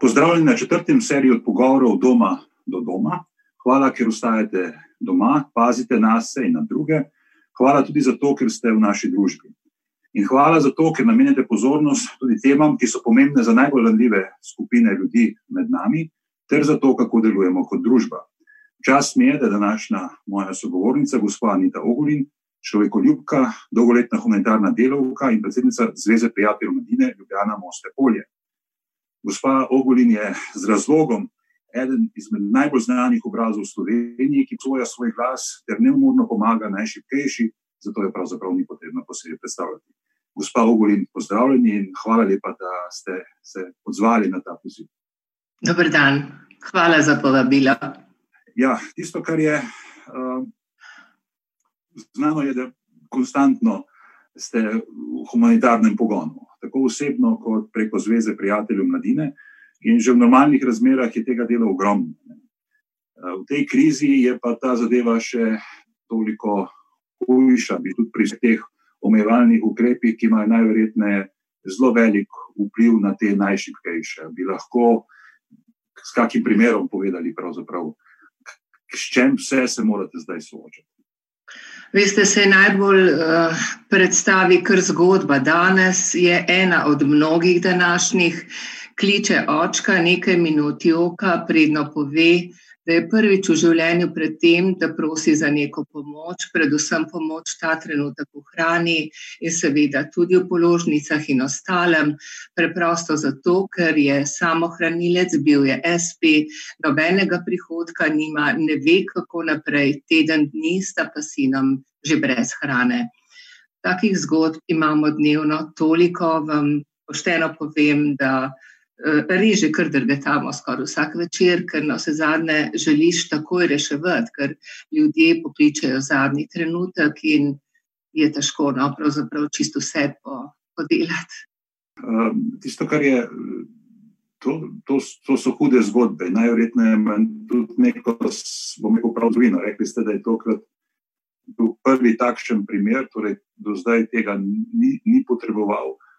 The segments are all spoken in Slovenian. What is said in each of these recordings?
Pozdravljeni na četrtem seriji od pogovorov doma do doma. Hvala, ker ostajate doma, pazite na sebe in na druge. Hvala tudi za to, ker ste v naši družbi. In hvala za to, ker namenjate pozornost tudi temam, ki so pomembne za najbolj ranljive skupine ljudi med nami, ter za to, kako delujemo kot družba. Čas mi je, da je današnja moja sogovornica, gospa Anita Ogulin, človekoljubka, dolgoletna humanitarna delovka in predsednica Zveze prijateljev Medine Ljubljana Moste Polje. Gospa Ogulin je z razlogom eden izmed najbolj znanih obrazov v Sloveniji, ki posoja svoj glas ter neumorno pomaga najšipkejši, zato je pravzaprav ni potrebno posebej predstavljati. Gospa Ogulin, pozdravljeni in hvala lepa, da ste se odzvali na ta poziv. Dober dan, hvala za povabilo. Ja, tisto, kar je uh, znano, je, da konstantno ste v humanitarnem pogonu tako osebno, kot preko Zveze prijateljev mladine. In že v normalnih razmerah je tega dela ogromno. V tej krizi je pa ta zadeva še toliko hujša, bi tudi pri teh omejevalnih ukrepih, ki imajo najverjetneje zelo velik vpliv na te najšipkejše. Bi lahko s kakim primerom povedali, s čem vse se morate zdaj soočati. Veste, se najbolj uh, predstavi kar zgodba. Danes je ena od mnogih današnjih, kliče očka nekaj minut joka, predno pove, da je prvič v življenju pred tem, da prosi za neko pomoč, predvsem pomoč ta trenutek v hrani in seveda tudi v položnicah in ostalem, preprosto zato, ker je samohranilec, bil je SP, nobenega prihodka nima, ne ve, kako naprej, teden dni sta pa sinom že brez hrane. Takih zgodb imamo dnevno toliko, vam pošteno povem, da reže kar drgetamo skoraj vsak večer, ker na vse zadnje želiš takoj reševati, ker ljudje pokličajo zadnji trenutek in je težko, no, pravzaprav čisto vse podelati. Uh, tisto, kar je, to, to, to so hude zgodbe. Najverjetneje je tudi neko, bom rekel, prav zgodovino. Rekli ste, da je tokrat prvi takšen primer, torej do zdaj tega ni, ni potreboval. Uh,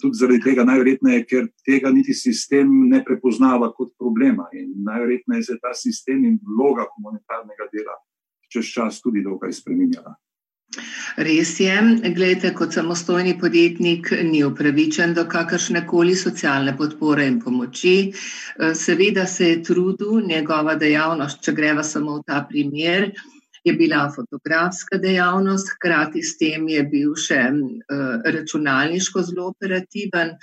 tudi zaradi tega, najverjetneje, ker tega niti sistem ne prepoznava kot problema. In najverjetneje se je ta sistem in vloga humanitarnega dela čez čas tudi dokaj spremenjala. Res je, gledajte, kot samostojni podjetnik ni upravičen do kakršne koli socialne podpore in pomoči. Seveda se je trudil njegova dejavnost, če greva samo v ta primer, je bila fotografska dejavnost, hkrati s tem je bil še uh, računalniško zelo operativen.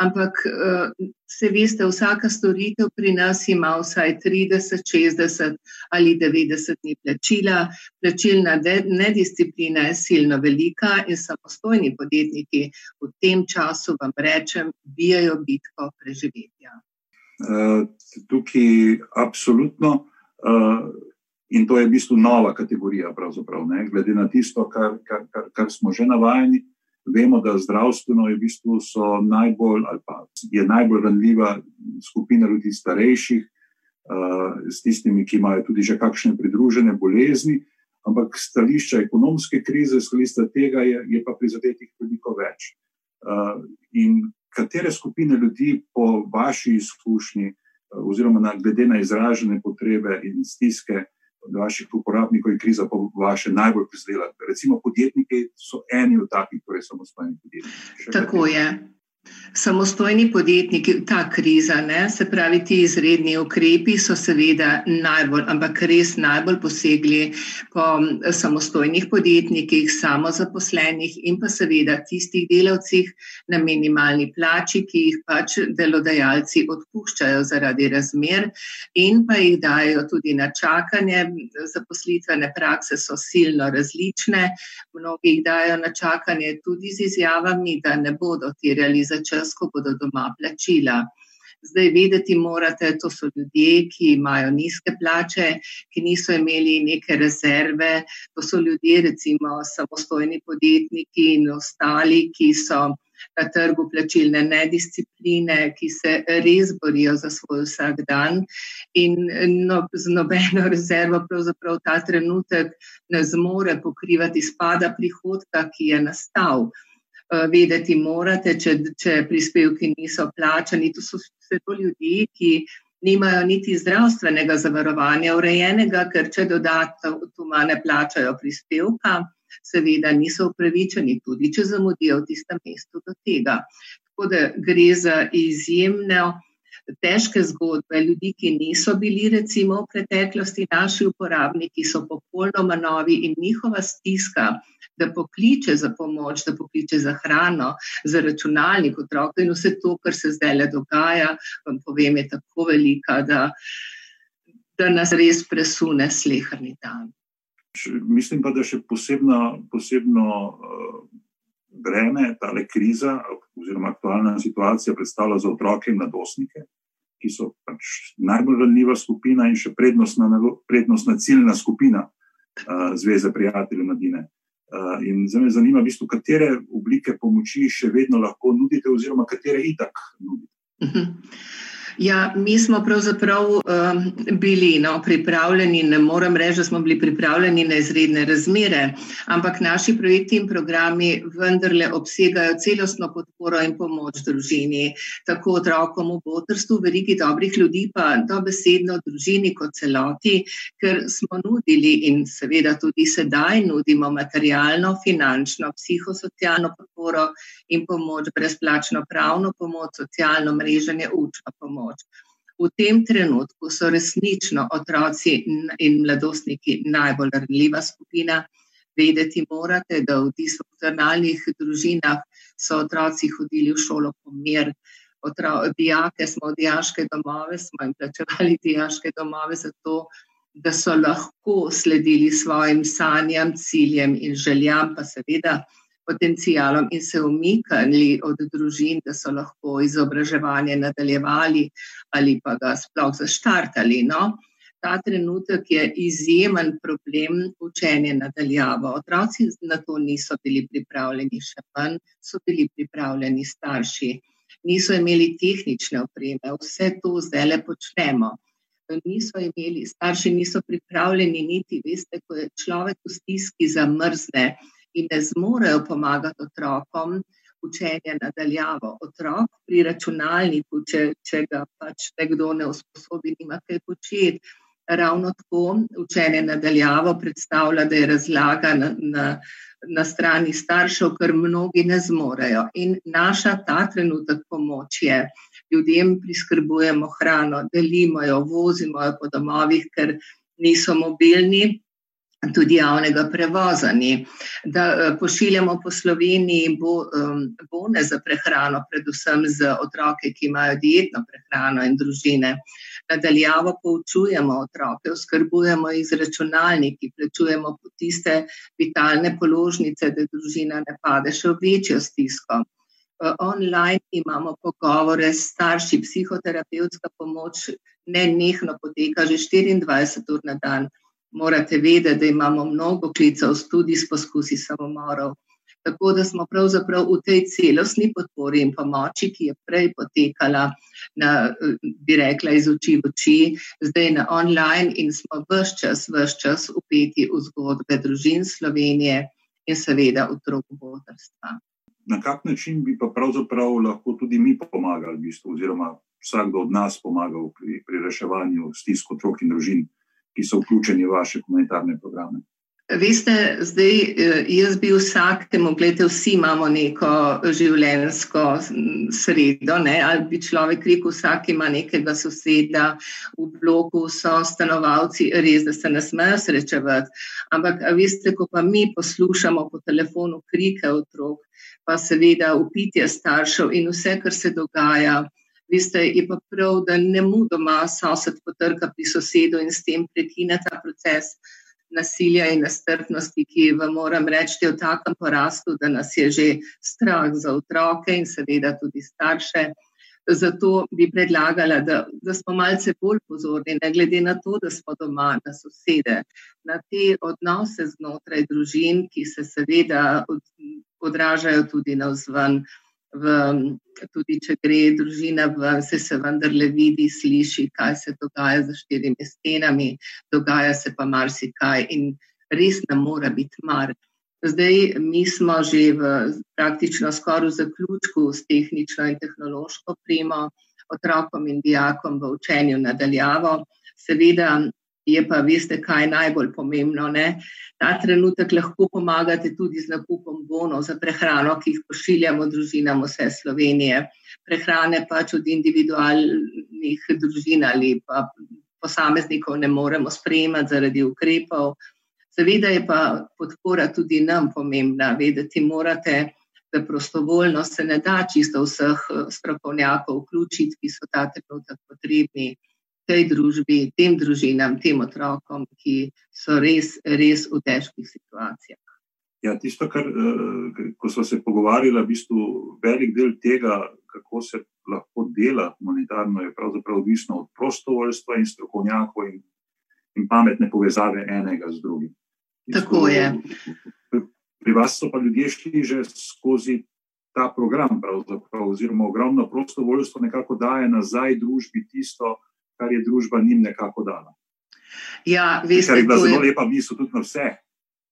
Ampak, uh, se veste, vsaka storitev pri nas ima vsaj 30, 60 ali 90 dni plačila. Plačilna nedisciplina je silno velika in samostojni podjetniki v tem času, vam rečem, bijajo bitko preživetja. Uh, tukaj, absolutno. Uh, In to je v bistvu nova kategorija, glede na tisto, kar, kar, kar, kar smo že navajeni. Vemo, da zdravstveno je, v bistvu najbolj, je najbolj ranljiva skupina ljudi starejših, uh, s tistimi, ki imajo tudi že kakšne pridružene bolezni, ampak stališča ekonomske krize, stališča tega je, je pa prizadetih veliko več. Uh, in katere skupine ljudi, po vaši izkušnji, uh, oziroma na, glede na izražene potrebe in stiske, vaših uporabnikov je kriza pa vaše najbolj prizadela. Recimo podjetniki so eni od takih, torej samostojni podjetniki. Tako je. Samostojni podjetniki, ta kriza, ne, se pravi, ti izredni ukrepi so seveda najbolj, ampak res najbolj posegli po samostojnih podjetnikih, samozaposlenih in pa seveda tistih delavcih na minimalni plači, ki jih pač delodajalci odpuščajo zaradi razmer in pa jih dajo tudi na čakanje. Zaposlitvene prakse so silno različne, mnogi jih dajo na čakanje tudi z izjavami, da ne bodo terjali za čas ko bodo doma plačila. Zdaj, vedeti morate, to so ljudje, ki imajo nizke plače, ki niso imeli neke rezerve, to so ljudje, recimo, samostojni podjetniki in ostali, ki so na trgu plačilne nediscipline, ki se res borijo za svoj vsak dan in no, z nobeno rezervo pravzaprav ta trenutek ne zmore pokrivati spada prihodka, ki je nastal. Vedeti morate, če, če prispevki niso plačani. To so vse to ljudi, ki nimajo niti zdravstvenega zavarovanja urejenega, ker če dodatno ne plačajo prispevka, seveda niso upravičeni, tudi če zamudijo v tistem mestu do tega. Tako da gre za izjemno težke zgodbe ljudi, ki niso bili recimo v preteklosti naši uporabniki, so popolnoma novi in njihova stiska, da pokliče za pomoč, da pokliče za hrano, za računalnik otrok in vse to, kar se zdaj le dogaja, vam povem, je tako velika, da, da nas res presune slehrni dan. Mislim pa, da še posebno, posebno uh, breme, ta kriza oziroma aktualna situacija predstavlja za otroke in mladostnike, ki so pač najbolj ranljiva skupina in še prednostna, prednostna ciljna skupina uh, Zveze prijateljev mladine. Uh, in za me zanima, v bistvu, katere oblike pomoči še vedno lahko nudite, oziroma katere itak nudite. Uh mhm. -huh. Ja, mi smo pravzaprav um, bili no, pripravljeni, ne morem reči, da smo bili pripravljeni na izredne razmere, ampak naši projekti in programi vendarle obsegajo celostno podporo in pomoč družini, tako otrokom v potrstu, verigi dobrih ljudi, pa dobesedno družini kot celoti, ker smo nudili in seveda tudi sedaj nudimo materialno, finančno, psihosocialno podporo in pomoč, brezplačno pravno pomoč, socialno mreženje, učno pomoč pomoč. V tem trenutku so resnično otroci in mladostniki najbolj ranljiva skupina. Vedeti morate, da v disfunkcionalnih družinah so otroci hodili v šolo po mir. Dijake smo v dijaške domove, smo jim plačevali dijaške domove zato, da so lahko sledili svojim sanjam, ciljem in željam, pa seveda potencijalom in se umikali od družin, da so lahko izobraževanje nadaljevali ali pa ga sploh zaštartali. No? Ta trenutek je izjemen problem učenja nadaljavo. Otroci na to niso bili pripravljeni, še manj so bili pripravljeni starši. Niso imeli tehnične opreme, vse to zdaj le počnemo. Niso imeli, starši niso pripravljeni, niti veste, ko je človek v stiski zamrzne, in ne zmorejo pomagati otrokom učenja nadaljavo. Otrok pri računalniku, če, če ga pač nekdo ne usposobi, nima kaj početi. Ravno tako učenje nadaljavo predstavlja, da je razlaga na, na, na strani staršev, kar mnogi ne zmorejo. In naša ta trenutek pomoč je, ljudem priskrbujemo hrano, delimo jo, vozimo jo po domovih, ker niso mobilni, tudi javnega prevoza ni. Da eh, pošiljamo po Sloveniji bo, bone za prehrano, predvsem za otroke, ki imajo dietno prehrano in družine. Nadaljavo poučujemo otroke, oskrbujemo jih z računalniki, plačujemo tiste vitalne položnice, da družina ne pade še v večjo stisko. Eh, online imamo pogovore s starši, psihoterapevtska pomoč ne nehno poteka že 24 ur na dan morate vedeti, da imamo mnogo klicev tudi s poskusi samomorov. Tako da smo pravzaprav v tej celostni podpori in pomoči, ki je prej potekala, na, bi rekla, iz oči v oči, zdaj na online in smo vse čas, vse čas upeti v zgodbe družin Slovenije in seveda otrok botrstva. Na kak način bi pa pravzaprav lahko tudi mi pomagali, v bistvu, oziroma vsakdo od nas pomagal pri, pri reševanju stisk otrok in družin? Ki so vključeni v vaše humanitarne programe? Veste, zdaj eh, jaz bi vsakemu, gledajte, vsi imamo neko življenjsko sredo, ne? ali bi človek rekel, vsak ima nekega soseda v bloku, so stanovalci, res, da se ne smejo srečevati. Ampak, veste, ko pa mi poslušamo po telefonu krike otrok, pa seveda upitje staršev in vse, kar se dogaja. Veste, je pa prav, da ne mu doma sosed potrka pri sosedu in s tem prekine ta proces nasilja in nestrpnosti, ki vam moram reči, je v takem porastu, da nas je že strah za otroke in seveda tudi starše. Zato bi predlagala, da, da smo malce bolj pozorni, ne glede na to, da smo doma, na sosede, na te odnose znotraj družin, ki se seveda od, odražajo tudi na vzven v, tudi če gre družina ven, se, se vendarle vidi, sliši, kaj se dogaja za štirimi stenami, dogaja se pa marsikaj in res nam mora biti mar. Zdaj, mi smo že v praktično skoraj v zaključku s tehnično in tehnološko premo otrokom in dijakom v učenju nadaljavo. Seveda je pa, veste, kaj je najbolj pomembno. Ne? Ta trenutek lahko pomagate tudi z nakupom bonov za prehrano, ki jih pošiljamo družinam vse Slovenije. Prehrane pač od individualnih družin ali pa posameznikov ne moremo sprejemati zaradi ukrepov. Seveda je pa podpora tudi nam pomembna. Vedeti morate, da prostovoljnost se ne da čisto vseh eh, strokovnjakov vključiti, ki so ta trenutek potrebni tej družbi, tem družinam, tem otrokom, ki so res, res v težkih situacijah. Ja, tisto, kar eh, ko smo se pogovarjali, v bistvu velik del tega, kako se lahko dela humanitarno, je pravzaprav odvisno od prostovoljstva in strokovnjakov in, in pametne povezave enega z drugim. Tako je. Pri vas so pa ljudje šli že skozi ta program, oziroma ogromno prostovoljstvo nekako daje nazaj družbi tisto, kar je družba njim nekako dala. Ja, veste, kar je bila zelo je... lepa misel tudi na vse.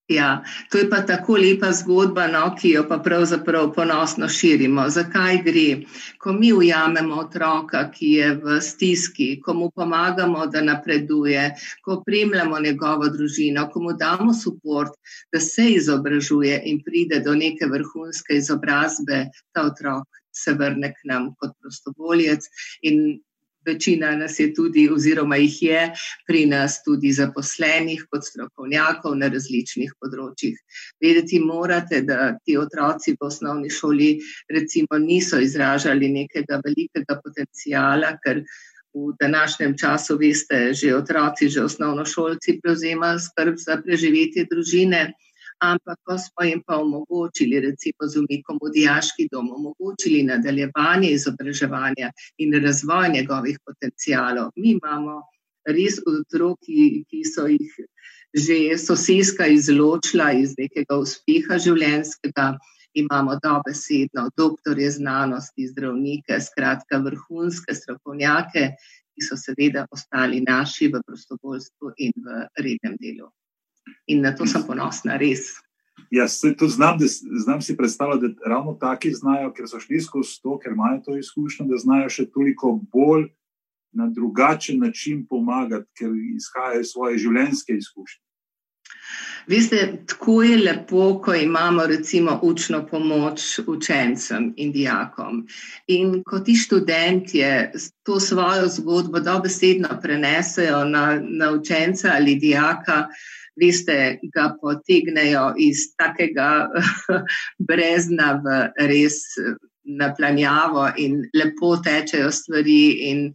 Ja, to je pa tako lepa zgodba, no, ki jo pa pravzaprav ponosno širimo. Zakaj gre? Ko mi ujamemo otroka, ki je v stiski, ko mu pomagamo, da napreduje, ko opremljamo njegovo družino, ko mu damo podporo, da se izobražuje in pride do neke vrhunske izobrazbe, ta otrok se vrne k nam kot prostovoljec in Večina nas je tudi, oziroma jih je pri nas tudi zaposlenih kot strokovnjakov na različnih področjih. Vedeti morate, da ti otroci v osnovni šoli recimo niso izražali nekega velikega potencijala, ker v današnjem času, veste, že otroci, že osnovnošolci prevzemajo skrb za preživetje družine ampak ko smo jim pa omogočili, recimo z umikom v diaški dom, omogočili nadaljevanje izobraževanja in razvoj njegovih potencijalov. Mi imamo res otroki, ki so jih že sosedska izločila iz nekega uspeha življenjskega. Imamo dobesedno doktorje znanosti, zdravnike, skratka vrhunske strokovnjake, ki so seveda ostali naši v prostovoljstvu in v rednem delu. In na to sem ponosna, res. Jaz to znam, da, znam si predstavljati, da ravno taki znajo, ker so šli skozi to, ker imajo to izkušnjo, da znajo še toliko bolj na drugačen način pomagati, ker izhajajo iz svoje življenjske izkušnje. Veste, tako je lepo, ko imamo recimo učno pomoč učencem in dijakom. In ko ti študentje to svojo zgodbo dobesedno prenesejo na, na učenca ali dijaka, veste, ga potegnejo iz takega brezna v res naplanjavo in lepo tečejo stvari in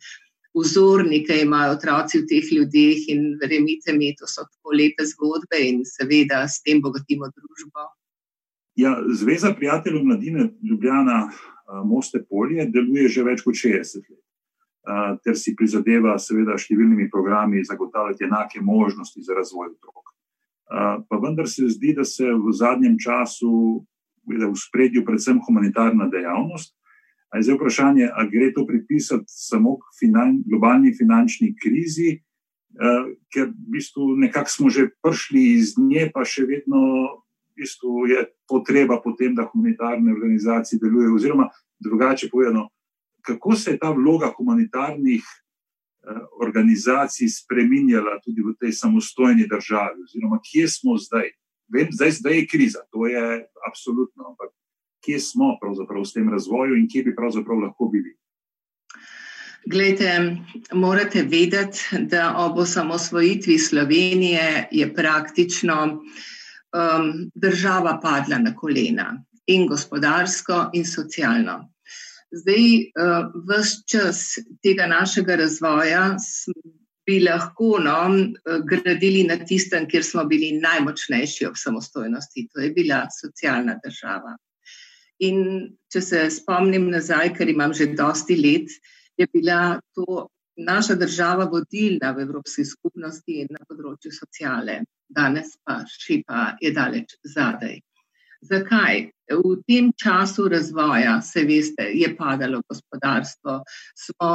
vzornike imajo otroci v teh ljudeh in verjemite mi, to so tako lepe zgodbe in seveda s tem bogatimo družbo. Ja, Zveza prijateljev mladine Ljubljana Moste Polje deluje že več kot 60 let ter si prizadeva, seveda, številnimi programi zagotavljati enake možnosti za razvoj otrok. Pa vendar se zdi, da se v zadnjem času v spredju predvsem humanitarna dejavnost. Zdaj je vprašanje, ali gre to pripisati samo finan, globalni finančni krizi, ker v bistvu nekako smo že prišli iz nje, pa še vedno v bistvu je potreba potem, da humanitarne organizacije delujejo, oziroma drugače povedano kako se je ta vloga humanitarnih eh, organizacij spremenjala tudi v tej samostojni državi, oziroma kje smo zdaj. Vem, zdaj, zdaj je kriza, to je absolutno, ampak kje smo pravzaprav s tem razvojem in kje bi pravzaprav lahko bili. Glede, morate vedeti, da ob osamosvojitvi Slovenije je praktično um, država padla na kolena in gospodarsko, in socialno. Zdaj, uh, eh, vse čas tega našega razvoja bi lahko no, gradili na tistem, kjer smo bili najmočnejši ob samostojnosti, to je bila socialna država. In če se spomnim nazaj, ker imam že dosti let, je bila to naša država vodilna v Evropski skupnosti na področju sociale, danes pa šipa je daleč zadaj. Zakaj? V tem času razvoja, se veste, je padalo gospodarstvo, smo,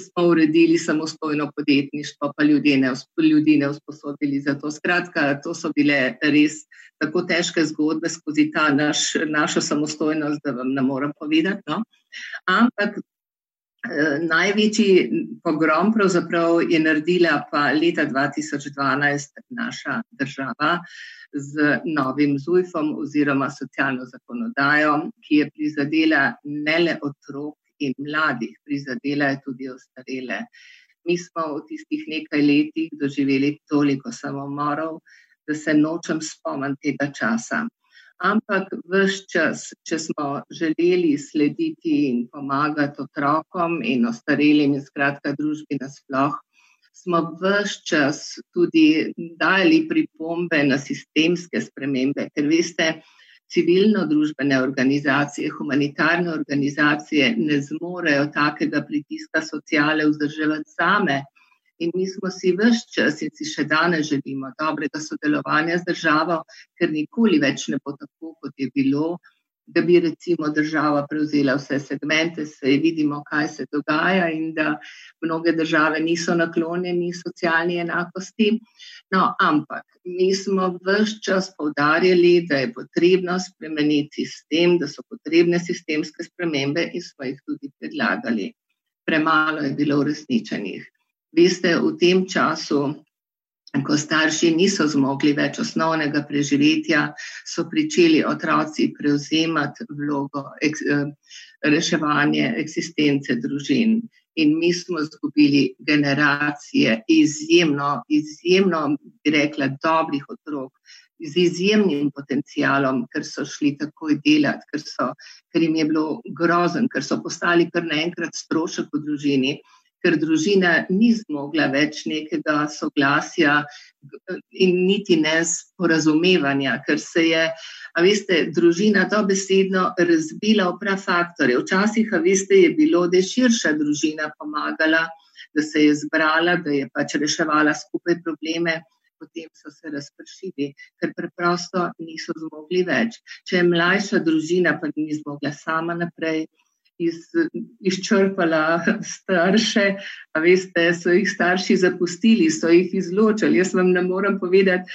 smo uredili samostojno podjetništvo, pa ljudi ne, ljudi ne usposobili za to. Skratka, to so bile res tako težke zgodbe skozi ta naš, našo samostojnost, da vam ne morem povedati. No? Ampak največji pogrom je naredila pa leta 2012 naša država z novim ZUJF-om oziroma socialno zakonodajo, ki je prizadela ne le otrok in mladih, prizadela je tudi ostarele. Mi smo v tistih nekaj letih doživeli toliko samomorov, da se nočem spomniti tega časa. Ampak vse čas, če smo želeli slediti in pomagati otrokom in ostarelim, in skratka družbi nasploh, smo vse čas tudi dali pripombe na sistemske spremembe, ker veste, civilno-družbene organizacije, humanitarne organizacije ne zmorejo takega pritiska sociale vzdrževati same. In mi smo si vse čas in si še danes želimo dobrega sodelovanja z državo, ker nikoli več ne bo tako, kot je bilo da bi recimo država prevzela vse segmente, se vidimo, kaj se dogaja in da mnoge države niso naklonjeni socialni enakosti. No, ampak mi smo vse čas povdarjali, da je potrebno spremeniti sistem, da so potrebne sistemske spremembe in smo jih tudi predlagali. Premalo je bilo uresničenih. Veste, v tem času ko starši niso zmogli več osnovnega preživetja, so pričeli otroci prevzemati vlogo ek, eh, reševanja eksistence družin. In mi smo izgubili generacije izjemno, izjemno, bi rekla, dobrih otrok. Z izjemnim potencialom, ker so šli takoj delati, ker, so, ker jim je bilo grozen, ker so postali kar naenkrat strošek v družini ker družina ni zmogla več nekega soglasja in niti ne sporazumevanja, ker se je, a veste, družina to besedno razbila v prav faktore. Včasih, a veste, je bilo, da je širša družina pomagala, da se je zbrala, da je pač reševala skupaj probleme. Potem so se razpršili, ker preprosto niso zmogli več. Če je mlajša družina, pa ni zmogla sama naprej, iz, izčrpala starše, a veste, so jih starši zapustili, so jih izločili. Jaz vam ne morem povedati,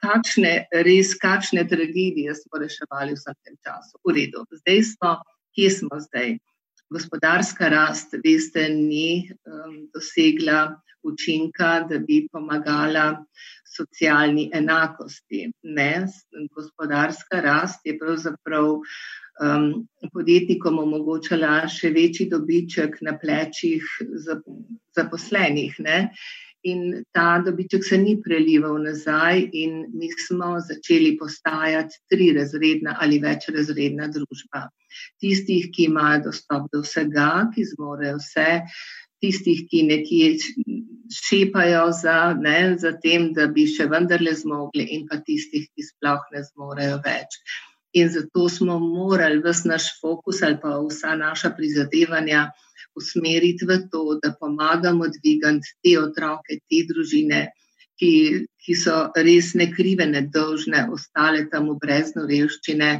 kakšne res, kakšne tragedije smo reševali v vsem tem času. V redu, zdaj smo, kje smo zdaj? Gospodarska rast, veste, ni um, dosegla učinka, da bi pomagala socialni enakosti. Ne, gospodarska rast je pravzaprav um, podjetnikom omogočala še večji dobiček na plečih zaposlenih. Ne? In ta dobiček se ni prelival nazaj, in mi smo začeli postajati tri razredna ali več razredna družba. Tistih, ki imajo dostop do vsega, ki zmorejo vse, tistih, ki nekje šepajo za, ne, za tem, da bi še vendarle zmogli, in pa tistih, ki sploh ne zmorejo več. In zato smo morali vse naš fokus ali pa vsa naša prizadevanja usmeriti v to, da pomagamo dvigati te otroke, te družine, ki, ki so res nekrive, nedolžne, ostale tam v brezno revščine,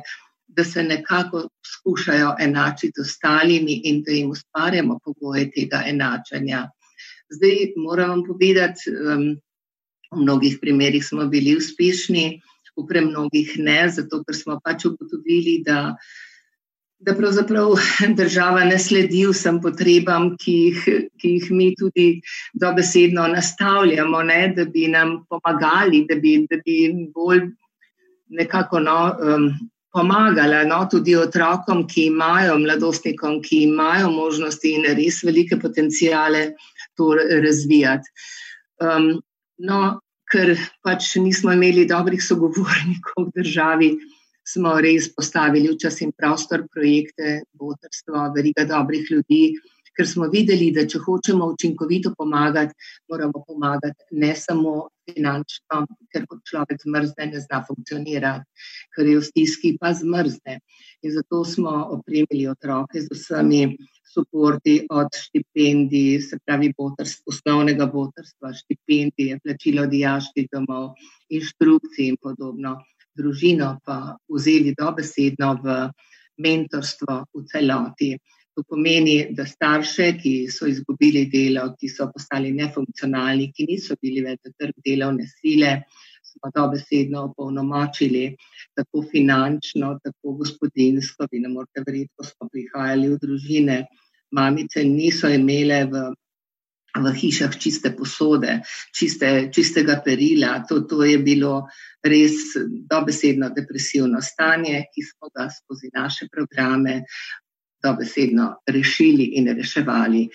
da se nekako skušajo enačiti z ostalimi in da jim ustvarjamo pogoje tega enačanja. Zdaj moram povedati, um, v mnogih primerih smo bili uspešni v premnogih ne, zato ker smo pač ugotovili, da, da pravzaprav država ne sledi vsem potrebam, ki jih, ki jih mi tudi dobesedno nastavljamo, ne, da bi nam pomagali, da bi, da bi bolj nekako no, um, pomagala no, tudi otrokom, ki imajo, mladostnikom, ki imajo možnosti in res velike potencijale to razvijati. Um, no, ker pač nismo imeli dobrih sogovornikov v državi, smo res postavili v čas in prostor projekte, botrstvo, veriga dobrih ljudi, ker smo videli, da če hočemo učinkovito pomagati, moramo pomagati ne samo finančno, ker kot človek zmrzne, ne zna funkcionirati, ker je v stiski, pa zmrzne. In zato smo opremili otroke z vsemi suporti od štipendij, se pravi, botrst, osnovnega botrstva, štipendije, plačilo dijaških domov, inštrukcij in podobno. družino pa vzeli dobesedno v mentorstvo v celoti. To pomeni, da starše, ki so izgubili delo, ki so postali nefunkcionalni, ki niso bili več trg delovne sile, smo dobesedno opolnomočili, tako finančno, tako gospodinsko. Vi ne morete verjeti, ko smo prihajali v družine, mamice niso imele v, v hišah čiste posode, čiste, čistega perila. To, to je bilo res dobesedno depresivno stanje, ki smo ga skozi naše programe dobesedno rešili in reševali.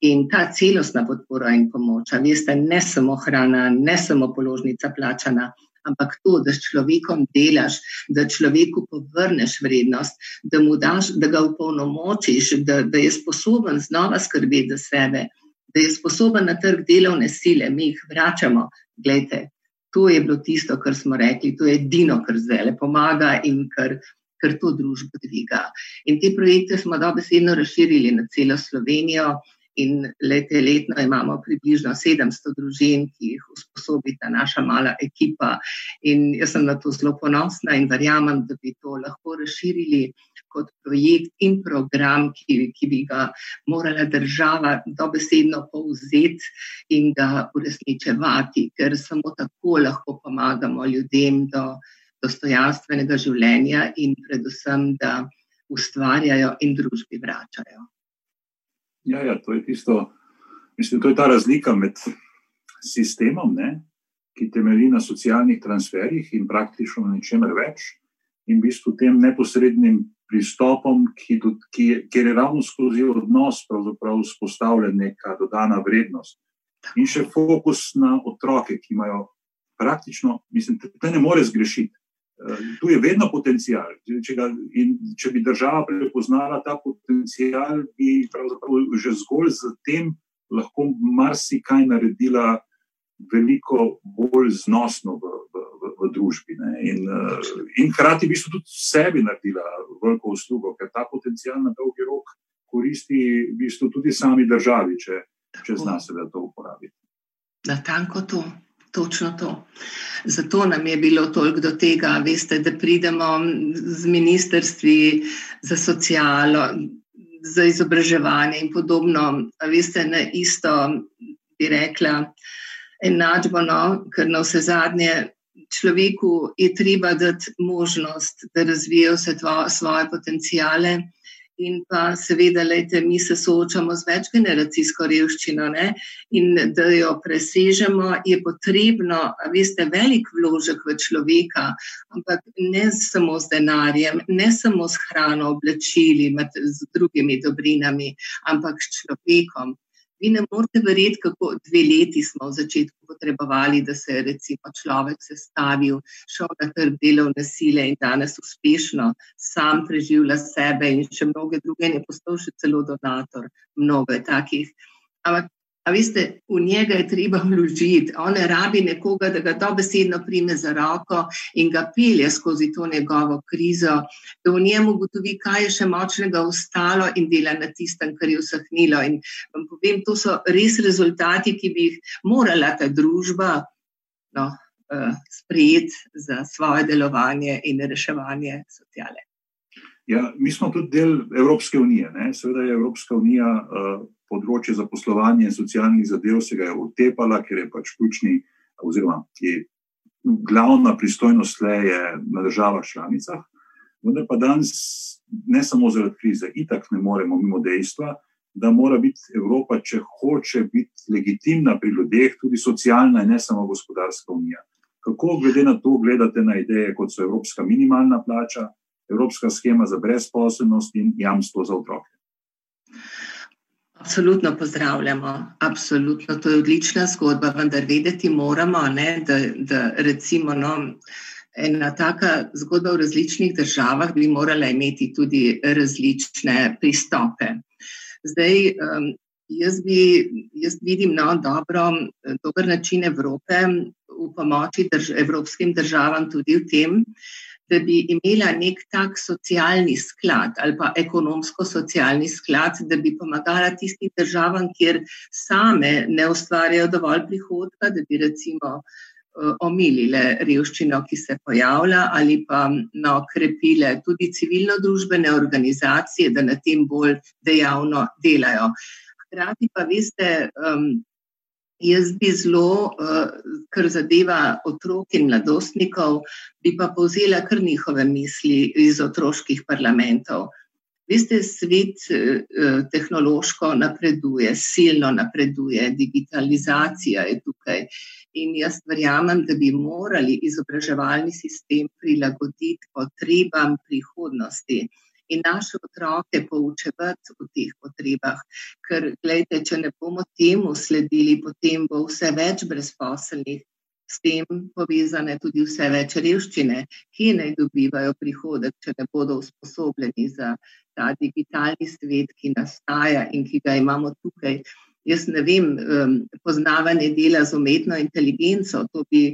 In ta celostna podpora in pomoč, veste, ne samo hrana, ne samo položnica plačana, ampak to, da s človekom delaš, da človeku povrneš vrednost, da, daš, da ga upolnomočiš, da, da je sposoben znova skrbeti za sebe, da je sposoben na trg delovne sile, mi jih vračamo. Glejte, to je bilo tisto, kar smo rekli, to je edino, kar zdaj le pomaga in kar ker to družbo dviga. In te projekte smo dobesedno razširili na celo Slovenijo. In lete, letno imamo približno 700 družin, ki jih usposobi ta naša mala ekipa. In jaz sem na to zelo ponosna in verjamem, da bi to lahko razširili kot projekt in program, ki, ki bi ga morala država dobesedno povzeti in ga uresničevati, ker samo tako lahko pomagamo ljudem do dostojanstvenega življenja in predvsem, da ustvarjajo in družbi vračajo. Ja, ja, to je tisto, mislim, to je ta razlika med sistemom, ne, ki temelji na socialnih transferjih in praktično na ničemer več, in v bistvu tem neposrednim pristopom, ki, ki, kjer je ravno skozi odnos vzpostavljen neka dodana vrednost. In še fokus na otroke, ki imajo praktično, mislim, da ne more zgrešiti. Tu je vedno potencial. Če, ga, če bi država prepoznala ta potencial, bi že zgolj z tem lahko marsikaj naredila veliko bolj znosno v, v, v, v družbi. In, in hkrati bi tudi sebi naredila veliko uslugo, ker ta potencial na dolgi rok koristi v bistvu tudi sami državi, če, če zna se da to uporabiti. Na tanko to. Točno to. Zato nam je bilo toliko do tega, veste, da pridemo z ministrstvi za socialo, za izobraževanje in podobno. Veste, na isto bi rekla, enačbo, no, ker na vse zadnje človeku je treba dati možnost, da razvije vse svoje potencijale. In pa seveda, lejte, mi se soočamo z večgeneracijsko revščino ne? in da jo presežemo, je potrebno, veste, velik vložek v človeka, ampak ne samo z denarjem, ne samo s hrano, oblačili, z drugimi dobrinami, ampak s človekom. Vi ne morete verjeti, kako dve leti smo v začetku potrebovali, da se je recimo človek sestavil, šel na trg delovne sile in danes uspešno sam preživlja sebe in še mnoge druge, in je postal še celo donator. Mnogo je takih. Ampak A veste, v njega je treba vložiti, on rabi nekoga, da ga dobesedno prime za roko in ga pelje skozi to njegovo krizo, da v njemu ugotovi, kaj je še močnega ostalo in dela na tistem, kar je usahnilo. In vam povem, to so res rezultati, ki bi jih morala ta družba no, uh, sprejeti za svoje delovanje in reševanje sociale. Ja, mi smo tudi del Evropske unije. Ne? Seveda je Evropska unija. Uh, področje zaposlovanja in socialnih zadev se ga je utepala, ker je pač ključni, oziroma je glavna pristojnost le na državah članicah. Vendar pa danes, ne samo zaradi krize, itak ne moremo mimo dejstva, da mora biti Evropa, če hoče biti legitimna pri ljudeh, tudi socialna in ne samo gospodarska unija. Kako glede na to gledate na ideje, kot so Evropska minimalna plača, Evropska schema za brezposobnost in jamstvo za otroke? Absolutno pozdravljamo, absolutno to je odlična zgodba, vendar vedeti moramo, ne, da, da recimo no, ena taka zgodba v različnih državah bi morala imeti tudi različne pristope. Zdaj, um, jaz, bi, jaz vidim no, dobro, dober način Evrope v pomoči drž evropskim državam tudi v tem, da bi imela nek tak socialni sklad ali pa ekonomsko-socialni sklad, da bi pomagala tistim državam, kjer same ne ustvarjajo dovolj prihodka, da bi recimo omilile revščino, ki se pojavlja, ali pa no, krepile tudi civilno-družbene organizacije, da na tem bolj dejavno delajo. Hkrati pa, veste, um, jaz bi zelo, uh, kar zadeva otrok in mladostnikov, bi pa povzela kar njihove misli iz otroških parlamentov. Veste, svet eh, tehnološko napreduje, silno napreduje, digitalizacija je tukaj. In jaz verjamem, da bi morali izobraževalni sistem prilagoditi potrebam prihodnosti in naše otroke poučevati o teh potrebah. Ker, gledajte, če ne bomo temu sledili, potem bo vse več brezposelnih, s tem povezane tudi vse več revščine, ki naj dobivajo prihodek, če ne bodo usposobljeni za ta digitalni svet, ki nastaja in ki ga imamo tukaj. Jaz ne vem, um, poznavanje dela z umetno inteligenco, to, bi,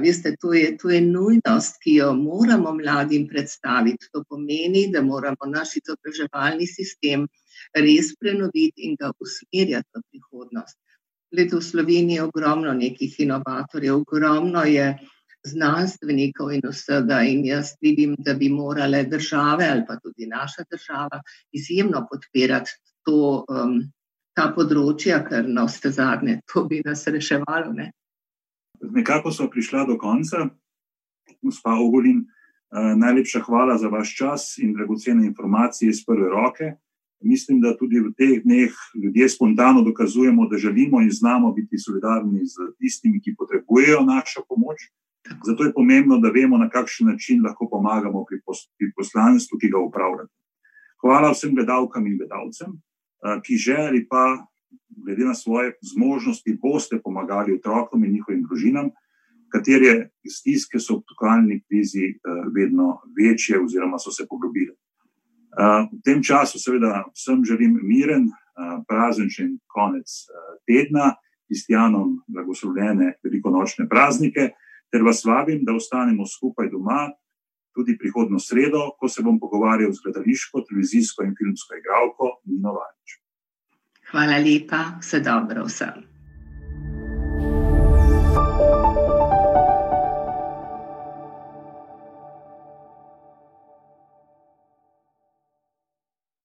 veste, to, je, to je nujnost, ki jo moramo mladim predstaviti. To pomeni, da moramo naš izobraževalni sistem res prenoviti in ga usmerjati v prihodnost. Leto v Sloveniji je ogromno nekih inovatorjev, ogromno je znanstvenikov in vsega. In jaz vidim, da bi morale države ali pa tudi naša država izjemno podpirati to, um, ta področja, ker na vse zadnje to bi nas reševalo. Ne? Nekako smo prišli do konca, gospa Ogolin. Uh, najlepša hvala za vaš čas in dragocene informacije iz prve roke. Mislim, da tudi v teh dneh ljudje spontano dokazujemo, da želimo in znamo biti solidarni z tistimi, ki potrebujejo našo pomoč. Zato je pomembno, da vemo, na kakšen način lahko pomagamo pri poslanstvu, ki ga upravljate. Hvala vsem gledalkam in gledalcem, ki želi pa, glede na svoje zmožnosti, boste pomagali otrokom in njihovim družinam, katere stiske so v aktualni krizi vedno večje oziroma so se poglobile. V tem času, seveda, vsem želim miren, prazničen konec tedna, kristijanom blagoslovljene velikonočne praznike, ter vas vabim, da ostanemo skupaj doma tudi prihodno sredo, ko se bom pogovarjal z gledališko, televizijsko in filmsko igralko Nino Valič. Hvala lepa, vse dobro vsem.